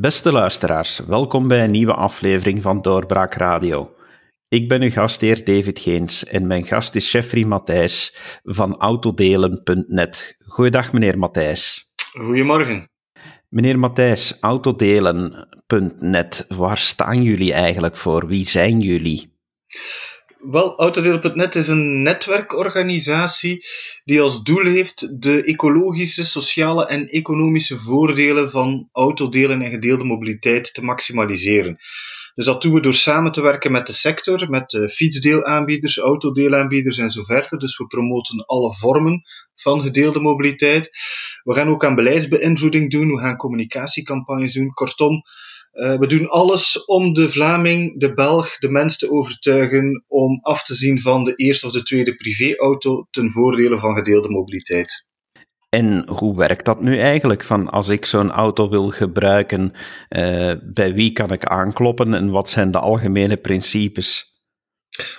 Beste luisteraars, welkom bij een nieuwe aflevering van Doorbraak Radio. Ik ben uw gastheer David Geens en mijn gast is Jeffrey Matthijs van autodelen.net. Goeiedag meneer Matthijs. Goedemorgen. Meneer Matthijs, autodelen.net, waar staan jullie eigenlijk voor? Wie zijn jullie? Wel, Autodelen.net is een netwerkorganisatie die als doel heeft de ecologische, sociale en economische voordelen van autodelen en gedeelde mobiliteit te maximaliseren. Dus dat doen we door samen te werken met de sector, met de fietsdeelaanbieders, autodeelaanbieders en zo verder. Dus we promoten alle vormen van gedeelde mobiliteit. We gaan ook aan beleidsbeïnvloeding doen, we gaan communicatiecampagnes doen. Kortom, uh, we doen alles om de Vlaming, de Belg, de mens te overtuigen om af te zien van de eerste of de tweede privéauto ten voordele van gedeelde mobiliteit. En hoe werkt dat nu eigenlijk? Van als ik zo'n auto wil gebruiken, uh, bij wie kan ik aankloppen en wat zijn de algemene principes?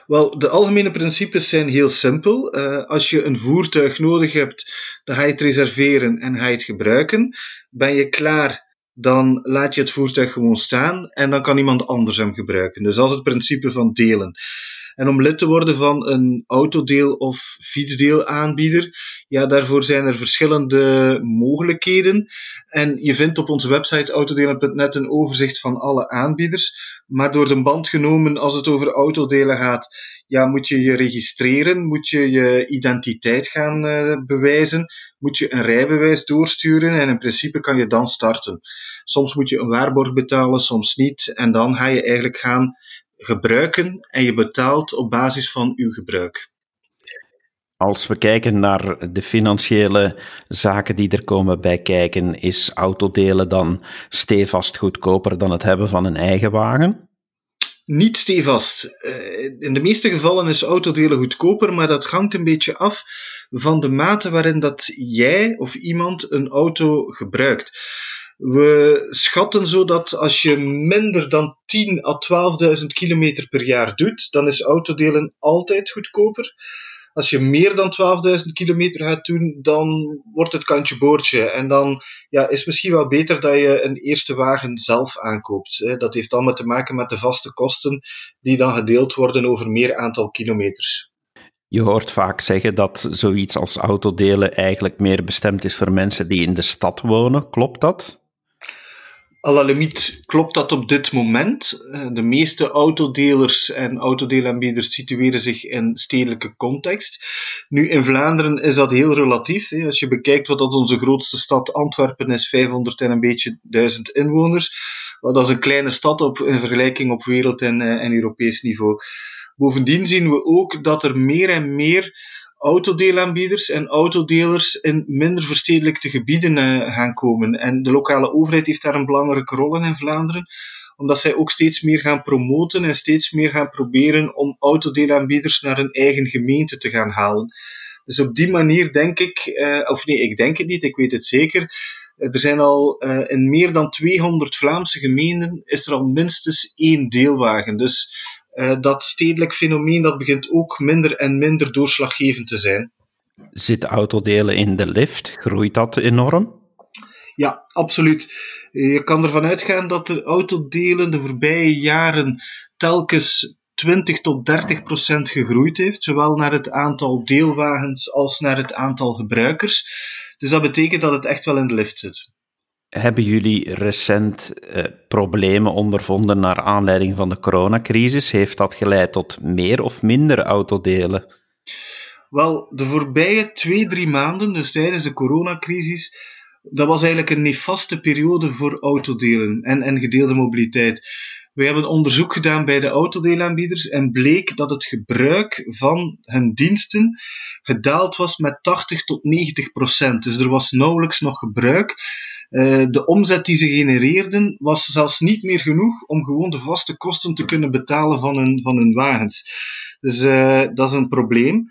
Wel, de algemene principes zijn heel simpel. Uh, als je een voertuig nodig hebt, dan ga je het reserveren en ga je het gebruiken. Ben je klaar dan laat je het voertuig gewoon staan en dan kan iemand anders hem gebruiken. Dus dat is het principe van delen. En om lid te worden van een autodeel- of fietsdeelaanbieder, ja, daarvoor zijn er verschillende mogelijkheden. En je vindt op onze website autodelen.net een overzicht van alle aanbieders. Maar door de band genomen, als het over autodelen gaat, ja, moet je je registreren, moet je je identiteit gaan uh, bewijzen, moet je een rijbewijs doorsturen en in principe kan je dan starten. Soms moet je een waarborg betalen, soms niet. En dan ga je eigenlijk gaan gebruiken en je betaalt op basis van uw gebruik. Als we kijken naar de financiële zaken die er komen bij kijken, is autodelen dan stevast goedkoper dan het hebben van een eigen wagen? Niet stevast. Eh, in de meeste gevallen is autodelen goedkoper, maar dat hangt een beetje af van de mate waarin dat jij of iemand een auto gebruikt. We schatten zo dat als je minder dan 10 à 12.000 kilometer per jaar doet, dan is autodelen altijd goedkoper. Als je meer dan 12.000 kilometer gaat doen, dan wordt het kantje boordje. En dan ja, is het misschien wel beter dat je een eerste wagen zelf aankoopt. Dat heeft allemaal te maken met de vaste kosten die dan gedeeld worden over meer aantal kilometers. Je hoort vaak zeggen dat zoiets als autodelen eigenlijk meer bestemd is voor mensen die in de stad wonen. Klopt dat? À la limite klopt dat op dit moment. Eh, de meeste autodelers en autodeelaanbieders situeren zich in stedelijke context. Nu, in Vlaanderen is dat heel relatief. Als je bekijkt wat dat onze grootste stad Antwerpen is, 500 en een beetje duizend inwoners. Dat is een kleine stad op, in vergelijking op wereld- en, eh, en Europees niveau. Bovendien zien we ook dat er meer en meer autodeelaanbieders en autodelers in minder verstedelijkte gebieden uh, gaan komen. En de lokale overheid heeft daar een belangrijke rol in in Vlaanderen, omdat zij ook steeds meer gaan promoten en steeds meer gaan proberen om autodeelaanbieders naar hun eigen gemeente te gaan halen. Dus op die manier denk ik, uh, of nee, ik denk het niet, ik weet het zeker. Uh, er zijn al in meer dan 200 Vlaamse gemeenten is er al minstens één deelwagen. Dus dat stedelijk fenomeen dat begint ook minder en minder doorslaggevend te zijn. Zit autodelen in de lift? Groeit dat enorm? Ja, absoluut. Je kan ervan uitgaan dat de autodelen de voorbije jaren telkens 20 tot 30 procent gegroeid heeft, zowel naar het aantal deelwagens als naar het aantal gebruikers. Dus dat betekent dat het echt wel in de lift zit. Hebben jullie recent uh, problemen ondervonden naar aanleiding van de coronacrisis? Heeft dat geleid tot meer of minder autodelen? Wel, de voorbije twee, drie maanden, dus tijdens de coronacrisis, dat was eigenlijk een nefaste periode voor autodelen en, en gedeelde mobiliteit. We hebben onderzoek gedaan bij de autodeelaanbieders en bleek dat het gebruik van hun diensten gedaald was met 80 tot 90 procent. Dus er was nauwelijks nog gebruik. Uh, de omzet die ze genereerden was zelfs niet meer genoeg om gewoon de vaste kosten te kunnen betalen van hun, van hun wagens. Dus uh, dat is een probleem.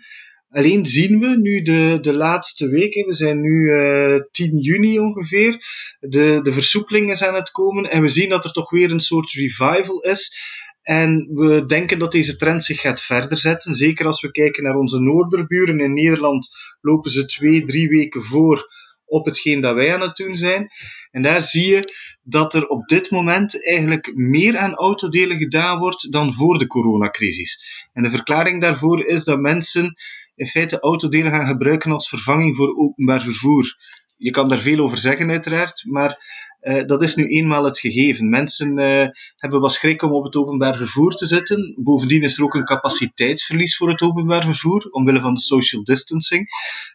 Alleen zien we nu de, de laatste weken, we zijn nu uh, eh, 10 juni ongeveer, de, de versoepelingen zijn aan het komen en we zien dat er toch weer een soort revival is. En we denken dat deze trend zich gaat verder zetten. Zeker als we kijken naar onze noorderburen in Nederland, lopen ze twee, drie weken voor op hetgeen dat wij aan het doen zijn. En daar zie je dat er op dit moment eigenlijk meer aan autodelen gedaan wordt dan voor de coronacrisis. En de verklaring daarvoor is dat mensen in feite autodelen gaan gebruiken als vervanging voor openbaar vervoer. Je kan daar veel over zeggen, uiteraard, maar uh, dat is nu eenmaal het gegeven. Mensen uh, hebben wat schrik om op het openbaar vervoer te zitten. Bovendien is er ook een capaciteitsverlies voor het openbaar vervoer, omwille van de social distancing.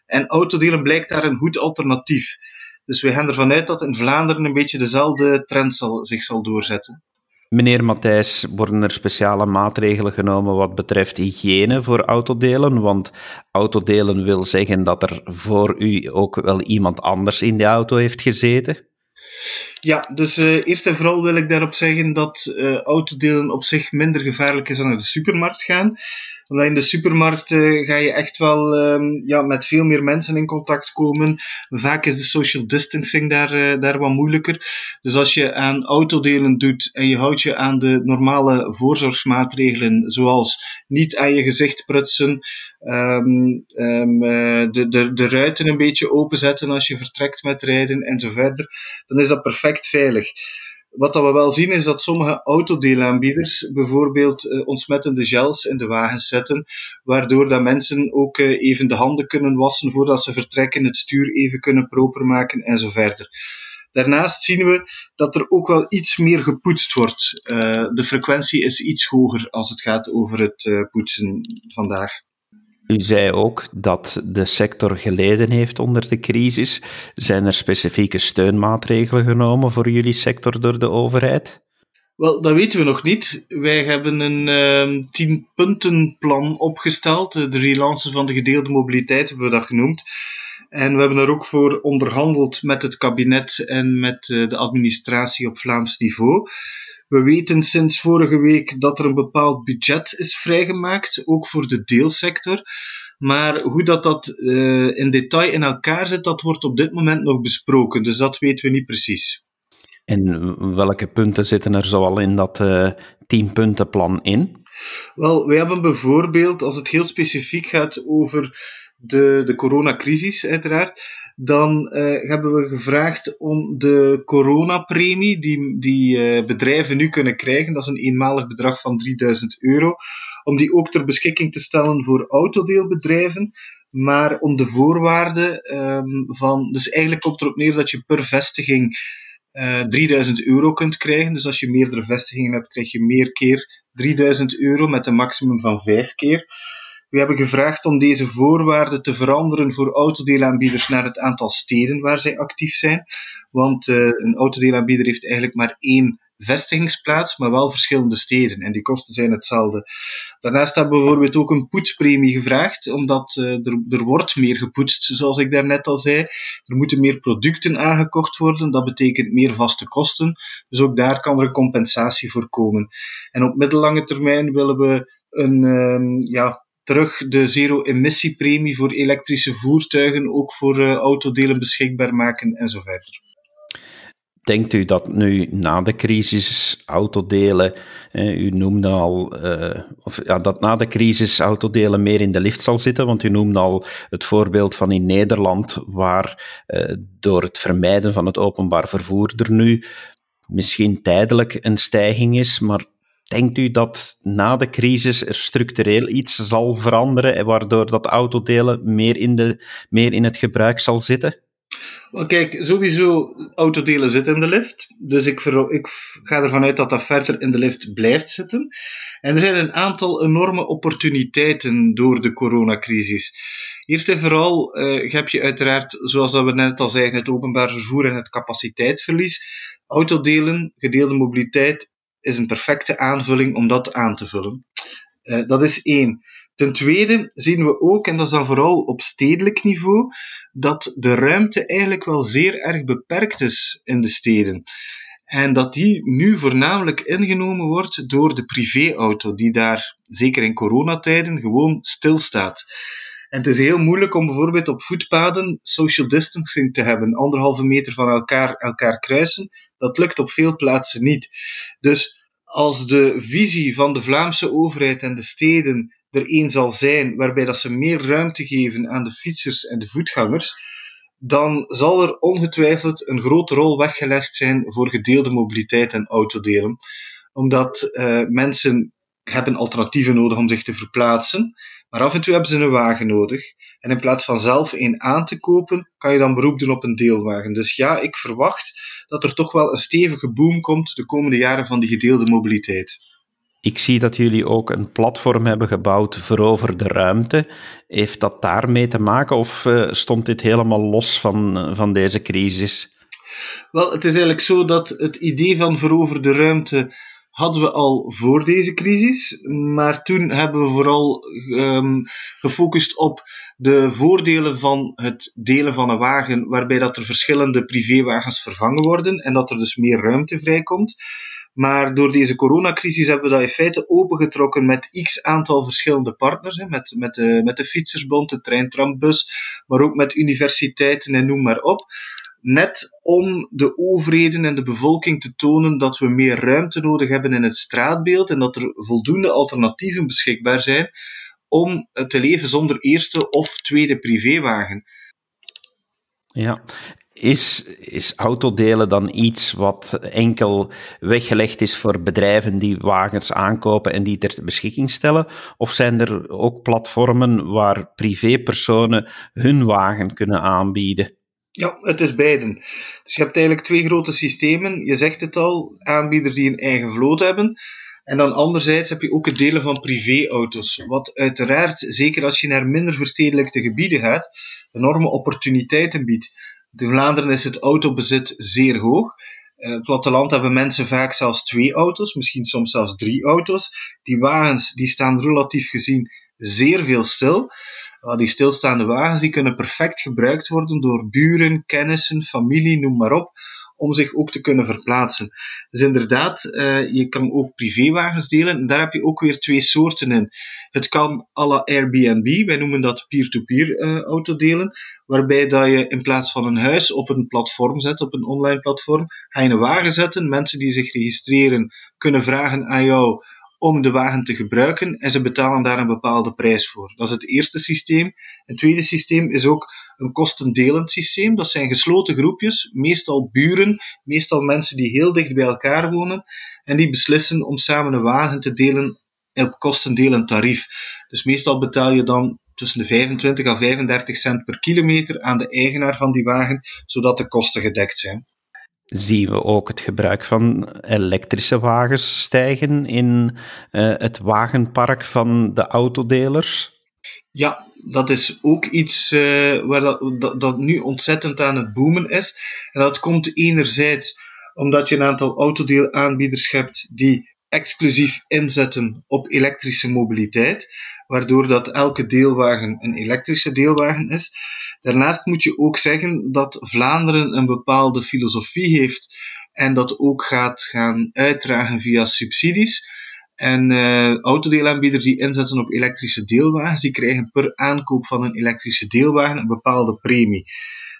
En autodelen blijkt daar een goed alternatief. Dus we gaan ervan uit dat in Vlaanderen een beetje dezelfde trend zal, zich zal doorzetten. Meneer Matthijs, worden er speciale maatregelen genomen wat betreft hygiëne voor autodelen? Want autodelen wil zeggen dat er voor u ook wel iemand anders in de auto heeft gezeten. Ja, dus uh, eerst en vooral wil ik daarop zeggen dat uh, autodelen op zich minder gevaarlijk is dan naar de supermarkt gaan omdat in de supermarkt uh, ga je echt wel um, ja, met veel meer mensen in contact komen. Vaak is de social distancing daar, uh, daar wat moeilijker. Dus als je aan autodelen doet en je houdt je aan de normale voorzorgsmaatregelen, zoals niet aan je gezicht prutsen, um, um, de, de, de ruiten een beetje openzetten als je vertrekt met rijden en zo verder, dan is dat perfect veilig. Wat dat we wel zien is dat sommige autodeelaanbieders bijvoorbeeld uh, ontsmettende gels in de wagens zetten, waardoor dat mensen ook uh, even de handen kunnen wassen voordat ze vertrekken, het stuur even kunnen proper maken en zo verder. Daarnaast zien we dat er ook wel iets meer gepoetst wordt. Uh, de frequentie is iets hoger als het gaat over het poetsen vandaag. U zei ook dat de sector geleden heeft onder de crisis. Zijn er specifieke steunmaatregelen genomen voor jullie sector door de overheid? Wel, dat weten we nog niet. Wij hebben een uh, tien-puntenplan opgesteld. De relance van de gedeelde mobiliteit hebben we dat genoemd. En we hebben er ook voor onderhandeld met het kabinet en met uh, de administratie op Vlaams niveau. We weten sinds vorige week dat er een bepaald budget is vrijgemaakt, ook voor de deelsector. Maar hoe dat, dat uh, in detail in elkaar zit, dat wordt op dit moment nog besproken. Dus dat weten we niet precies. En welke punten zitten er zoal in dat uh, tienpuntenplan in? Wel, we hebben bijvoorbeeld, als het heel specifiek gaat over de, de coronacrisis, uiteraard, dan uh, hebben we gevraagd om de coronapremie die, die uh, bedrijven nu kunnen krijgen, dat is een eenmalig bedrag van 3000 euro, om die ook ter beschikking te stellen voor autodeelbedrijven, maar om de voorwaarden um, van, dus eigenlijk komt erop neer dat je per vestiging uh, eh, 3000 euro kunt krijgen. Dus als je meerdere vestigingen hebt, krijg je meer keer 3000 euro met een maximum van 5 keer. We hebben gevraagd om deze voorwaarden te veranderen voor autodeelaanbieders naar het aantal steden waar zij actief zijn. Want uh, een autodeelaanbieder heeft eigenlijk maar één vestigingsplaats, maar wel verschillende steden. En die kosten zijn hetzelfde. Daarnaast hebben we bijvoorbeeld ook een poetspremie gevraagd, omdat uh, er, er wordt meer gepoetst, zoals ik daarnet al zei. Er moeten meer producten aangekocht worden, dat betekent meer vaste kosten. Dus ook daar kan er een compensatie voor komen. En op middellange termijn willen we een, um, ja, terug de zero-emissiepremie voor elektrische voertuigen ook voor uh, autodelen beschikbaar maken en zo verder. Denkt u dat nu na de crisis autodelen, eh, u noemde al, eh, of ja, dat na de crisis autodelen meer in de lift zal zitten? Want u noemde al het voorbeeld van in Nederland, waar eh, door het vermijden van het openbaar vervoer er nu misschien tijdelijk een stijging is, maar Denkt u dat na de crisis er structureel iets zal veranderen, waardoor dat autodelen meer in, de, meer in het gebruik zal zitten? Wel, kijk, sowieso, autodelen zitten in de lift. Dus ik, ik ga ervan uit dat dat verder in de lift blijft zitten. En er zijn een aantal enorme opportuniteiten door de coronacrisis. Eerst en vooral uh, heb je uiteraard, zoals we net al zeiden, het openbaar vervoer en het capaciteitsverlies. Autodelen, gedeelde mobiliteit is een perfecte aanvulling om dat aan te vullen. Uh, dat is één. Ten tweede zien we ook, en dat is dan vooral op stedelijk niveau, dat de ruimte eigenlijk wel zeer erg beperkt is in de steden. En dat die nu voornamelijk ingenomen wordt door de privéauto, die daar, zeker in coronatijden, gewoon stilstaat. En het is heel moeilijk om bijvoorbeeld op voetpaden social distancing te hebben, anderhalve meter van elkaar, elkaar kruisen. Dat lukt op veel plaatsen niet. Dus als de visie van de Vlaamse overheid en de steden er één zal zijn waarbij dat ze meer ruimte geven aan de fietsers en de voetgangers, dan zal er ongetwijfeld een grote rol weggelegd zijn voor gedeelde mobiliteit en autodelen. Omdat uh, mensen hebben alternatieven nodig om zich te verplaatsen, maar af en toe hebben ze een wagen nodig. En in plaats van zelf een aan te kopen, kan je dan beroep doen op een deelwagen. Dus ja, ik verwacht dat er toch wel een stevige boom komt de komende jaren van die gedeelde mobiliteit. Ik zie dat jullie ook een platform hebben gebouwd voor over de ruimte. Heeft dat daarmee te maken of uh, stond dit helemaal los van, uh, van deze crisis? Wel, het is eigenlijk zo dat het idee van veroverde ruimte hadden we al voor deze crisis, maar toen hebben we vooral um, gefocust op de voordelen van het delen van een wagen, waarbij dat er verschillende privéwagens vervangen worden en dat er dus meer ruimte vrijkomt. Maar door deze coronacrisis hebben we dat in feite opengetrokken met x aantal verschillende partners. Met, met, de, met de Fietsersbond, de treintrambus, maar ook met universiteiten en noem maar op. Net om de overheden en de bevolking te tonen dat we meer ruimte nodig hebben in het straatbeeld en dat er voldoende alternatieven beschikbaar zijn om te leven zonder eerste of tweede privéwagen. Ja, is, is autodelen dan iets wat enkel weggelegd is voor bedrijven die wagens aankopen en die ter beschikking stellen? Of zijn er ook platformen waar privépersonen hun wagen kunnen aanbieden? Ja, het is beiden. Dus je hebt eigenlijk twee grote systemen. Je zegt het al, aanbieders die een eigen vloot hebben. En dan anderzijds heb je ook het delen van privéauto's. Wat uiteraard, zeker als je naar minder verstedelijkte gebieden gaat, enorme opportuniteiten biedt. In Vlaanderen is het autobezit zeer hoog. Uh, het platteland hebben mensen vaak zelfs twee auto's, misschien soms zelfs drie auto's. Die wagens die staan relatief gezien zeer veel stil. Die stilstaande wagens die kunnen perfect gebruikt worden door buren, kennissen, familie, noem maar op om zich ook te kunnen verplaatsen. Dus inderdaad, uh, je kan ook privéwagens delen. En daar heb je ook weer twee soorten in. Het kan à la Airbnb, wij noemen dat peer-to-peer -peer, uh, autodelen, waarbij dat je in plaats van een huis op een platform zet, op een online platform, ga je een wagen zetten. Mensen die zich registreren kunnen vragen aan jou om de wagen te gebruiken en ze betalen daar een bepaalde prijs voor. Dat is het eerste systeem. Het tweede systeem is ook een kostendelend systeem. Dat zijn gesloten groepjes, meestal buren, meestal mensen die heel dicht bij elkaar wonen en die beslissen om samen een wagen te delen op kostendelend tarief. Dus meestal betaal je dan tussen de 25 en 35 cent per kilometer aan de eigenaar van die wagen, zodat de kosten gedekt zijn zien we ook het gebruik van elektrische wagens stijgen in uh, het wagenpark van de autodelers? Ja, dat is ook iets uh, waar dat, dat, dat, nu ontzettend aan het boomen is. En dat komt enerzijds omdat je een aantal autodeelaanbieders hebt die exclusief inzetten op elektrische mobiliteit waardoor dat elke deelwagen een elektrische deelwagen is. Daarnaast moet je ook zeggen dat Vlaanderen een bepaalde filosofie heeft en dat ook gaat gaan uitdragen via subsidies. En uh, autodeelaanbieders die inzetten op elektrische deelwagens, die krijgen per aankoop van een elektrische deelwagen een bepaalde premie.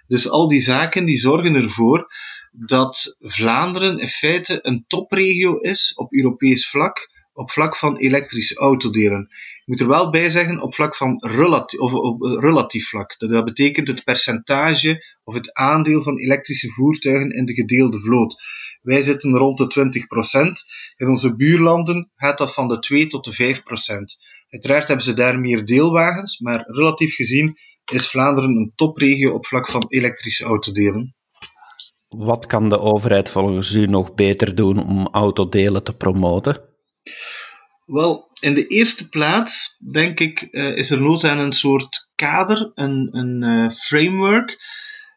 Dus al die zaken die zorgen ervoor dat Vlaanderen in feite een topregio is op Europees vlak op vlak van elektrische autodelen. Ik moet er wel bij zeggen, op vlak van relatief, of op relatief vlak. Dat betekent het percentage of het aandeel van elektrische voertuigen in de gedeelde vloot. Wij zitten rond de 20%. In onze buurlanden gaat dat van de 2 tot de 5%. Uiteraard hebben ze daar meer deelwagens, maar relatief gezien is Vlaanderen een topregio op vlak van elektrische autodelen. Wat kan de overheid volgens u nog beter doen om autodelen te promoten? Wel, in de eerste plaats, denk ik, uh, is er nood aan een soort kader, een, een uh, framework,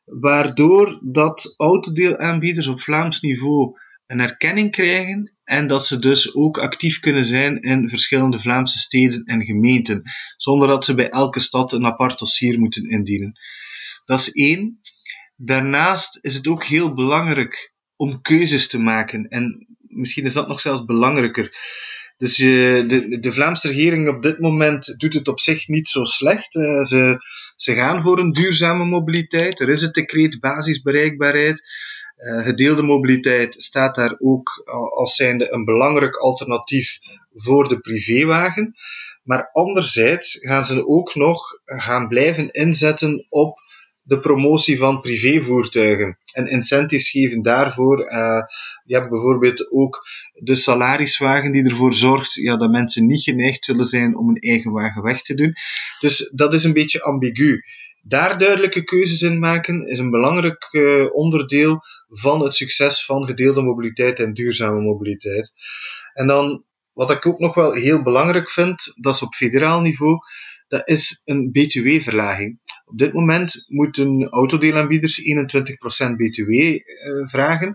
waardoor dat autodeelaanbieders op Vlaams niveau een erkenning krijgen en dat ze dus ook actief kunnen zijn in verschillende Vlaamse steden en gemeenten, zonder dat ze bij elke stad een apart dossier moeten indienen. Dat is één. Daarnaast is het ook heel belangrijk om keuzes te maken en misschien is dat nog zelfs belangrijker. Dus je, de, de Vlaamse regering op dit moment doet het op zich niet zo slecht. Uh, ze, ze gaan voor een duurzame mobiliteit. Er is het decreet basisbereikbaarheid. Uh, gedeelde mobiliteit staat daar ook als zijnde een belangrijk alternatief voor de privéwagen. Maar anderzijds gaan ze ook nog gaan blijven inzetten op de promotie van privévoertuigen en incentives geven daarvoor. Uh, je hebt bijvoorbeeld ook de salariswagen die ervoor zorgt ja, dat mensen niet geneigd zullen zijn om een eigen wagen weg te doen. Dus dat is een beetje ambigu. Daar duidelijke keuzes in maken is een belangrijk uh, onderdeel van het succes van gedeelde mobiliteit en duurzame mobiliteit. En dan, wat ik ook nog wel heel belangrijk vind, dat is op federaal niveau, dat is een BTW-verlaging. Op dit moment moeten autodeelaanbieders 21% BTW uh, vragen.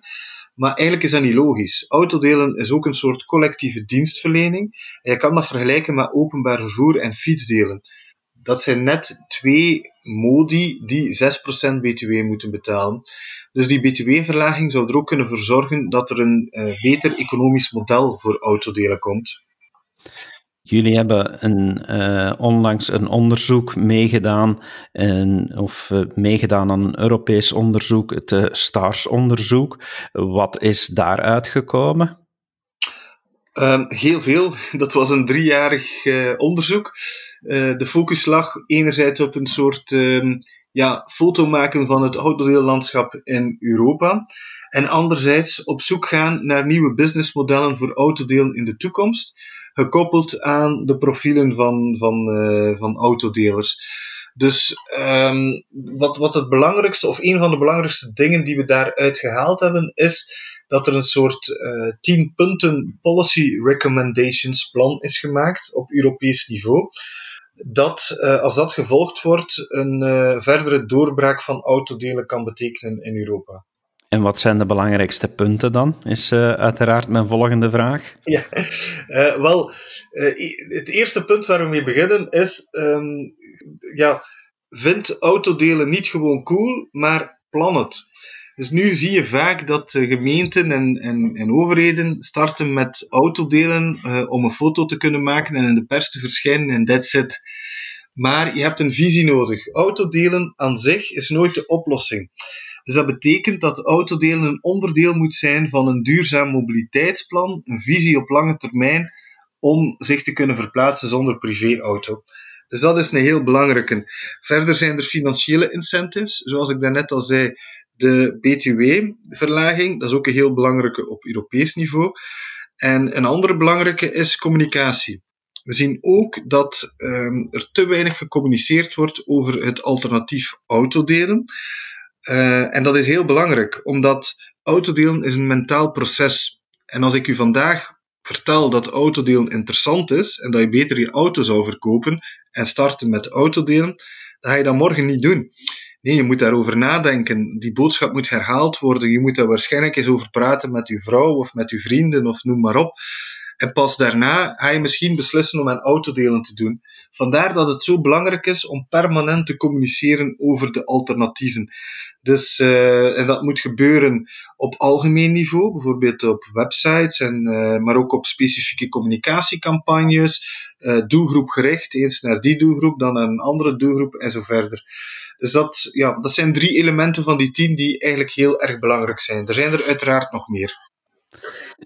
Maar eigenlijk is dat niet logisch. Autodelen is ook een soort collectieve dienstverlening. En je kan dat vergelijken met openbaar vervoer en fietsdelen. Dat zijn net twee modi die 6% BTW moeten betalen. Dus die BTW-verlaging zou er ook kunnen voor zorgen dat er een uh, beter economisch model voor autodelen komt. Jullie hebben een, uh, onlangs een onderzoek meegedaan, of uh, meegedaan aan een Europees onderzoek, het uh, STARS-onderzoek. Wat is daaruit gekomen? Um, heel veel. Dat was een driejarig onderzoek. de focus lag enerzijds op een soort um, ja, foto maken van het autodeellandschap in Europa. En anderzijds op zoek gaan naar nieuwe businessmodellen voor autodelen in de toekomst gekoppeld aan de profielen van, van, uh, van autodelers. Dus um, wat, wat het belangrijkste, of een van de belangrijkste dingen die we daaruit gehaald hebben, is dat er een soort uh, 10 punten policy recommendations plan is gemaakt op Europees niveau. Dat, uh, als dat gevolgd wordt, een verdere doorbraak van autodelen kan betekenen in Europa. En wat zijn de belangrijkste punten dan? Is uh, uiteraard mijn volgende vraag. Ja, uh, wel, uh, het eerste punt waar we mee beginnen is: um, ja, vind autodelen niet gewoon cool, maar plan het. Dus nu zie je vaak dat gemeenten en, en, en overheden starten met autodelen om een foto te kunnen maken en in de pers te verschijnen en that's it. Maar je hebt een visie nodig. Autodelen aan zich is nooit de oplossing. Dus dat betekent dat autodelen een onderdeel moet zijn van een duurzaam mobiliteitsplan, een visie op lange termijn om zich te kunnen verplaatsen zonder privéauto. Dus dat is een heel belangrijke. Verder zijn er financiële incentives, zoals ik daarnet al zei, de BTW-verlaging, dat is ook een heel belangrijke op Europees niveau. En een andere belangrijke is communicatie. We zien ook dat um, er te weinig gecommuniceerd wordt over het alternatief autodelen. Uh, en dat is heel belangrijk, omdat autodelen is een mentaal proces. En als ik u vandaag vertel dat autodelen interessant is en dat je beter je auto zou verkopen en starten met autodelen, dan ga je dat morgen niet doen. Nee, je moet daarover nadenken. Die boodschap moet herhaald worden. Je moet daar waarschijnlijk eens over praten met uw vrouw of met uw vrienden of noem maar op. En pas daarna ga je misschien beslissen om aan autodelen te doen. Vandaar dat het zo belangrijk is om permanent te communiceren over de alternatieven. Dus, uh, en dat moet gebeuren op algemeen niveau, bijvoorbeeld op websites, en, uh, maar ook op specifieke communicatiecampagnes, uh, doelgroepgericht, eens naar die doelgroep, dan naar een andere doelgroep en zo verder. Dus dat, ja, dat zijn drie elementen van die tien die eigenlijk heel erg belangrijk zijn. Er zijn er uiteraard nog meer.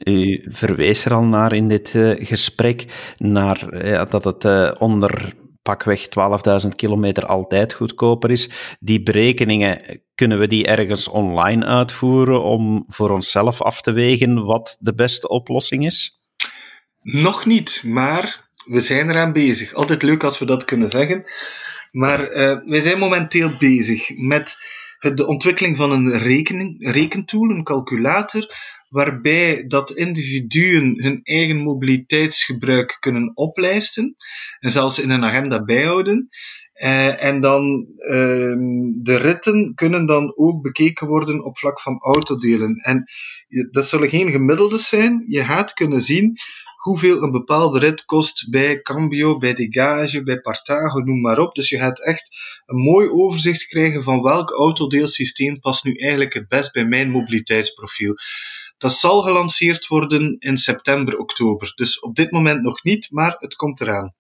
U verwees er al naar in dit gesprek, naar ja, dat het onder pakweg 12.000 kilometer altijd goedkoper is. Die berekeningen, kunnen we die ergens online uitvoeren om voor onszelf af te wegen wat de beste oplossing is? Nog niet, maar we zijn eraan bezig. Altijd leuk als we dat kunnen zeggen. Maar uh, wij zijn momenteel bezig met de ontwikkeling van een rekening, rekentool, een calculator, waarbij dat individuen hun eigen mobiliteitsgebruik kunnen oplijsten en zelfs in een agenda bijhouden. Uh, en dan uh, de ritten kunnen dan ook bekeken worden op vlak van autodelen. En dat zullen geen gemiddeldes zijn. Je gaat kunnen zien hoeveel een bepaalde rit kost bij Cambio, bij Degage, bij Partage, noem maar op. Dus je gaat echt een mooi overzicht krijgen van welk autodeelsysteem past nu eigenlijk het best bij mijn mobiliteitsprofiel. Dat zal gelanceerd worden in september, oktober. Dus op dit moment nog niet, maar het komt eraan.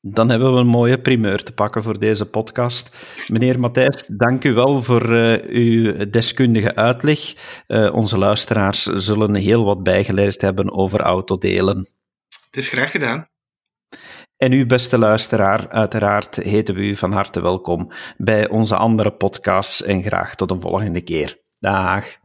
Dan hebben we een mooie primeur te pakken voor deze podcast. Meneer Matthijs, dank u wel voor uh, uw deskundige uitleg. Uh, onze luisteraars zullen heel wat bijgeleerd hebben over autodelen. Het is graag gedaan. En u, beste luisteraar, uiteraard heten we u van harte welkom bij onze andere podcasts en graag tot een volgende keer. Dag.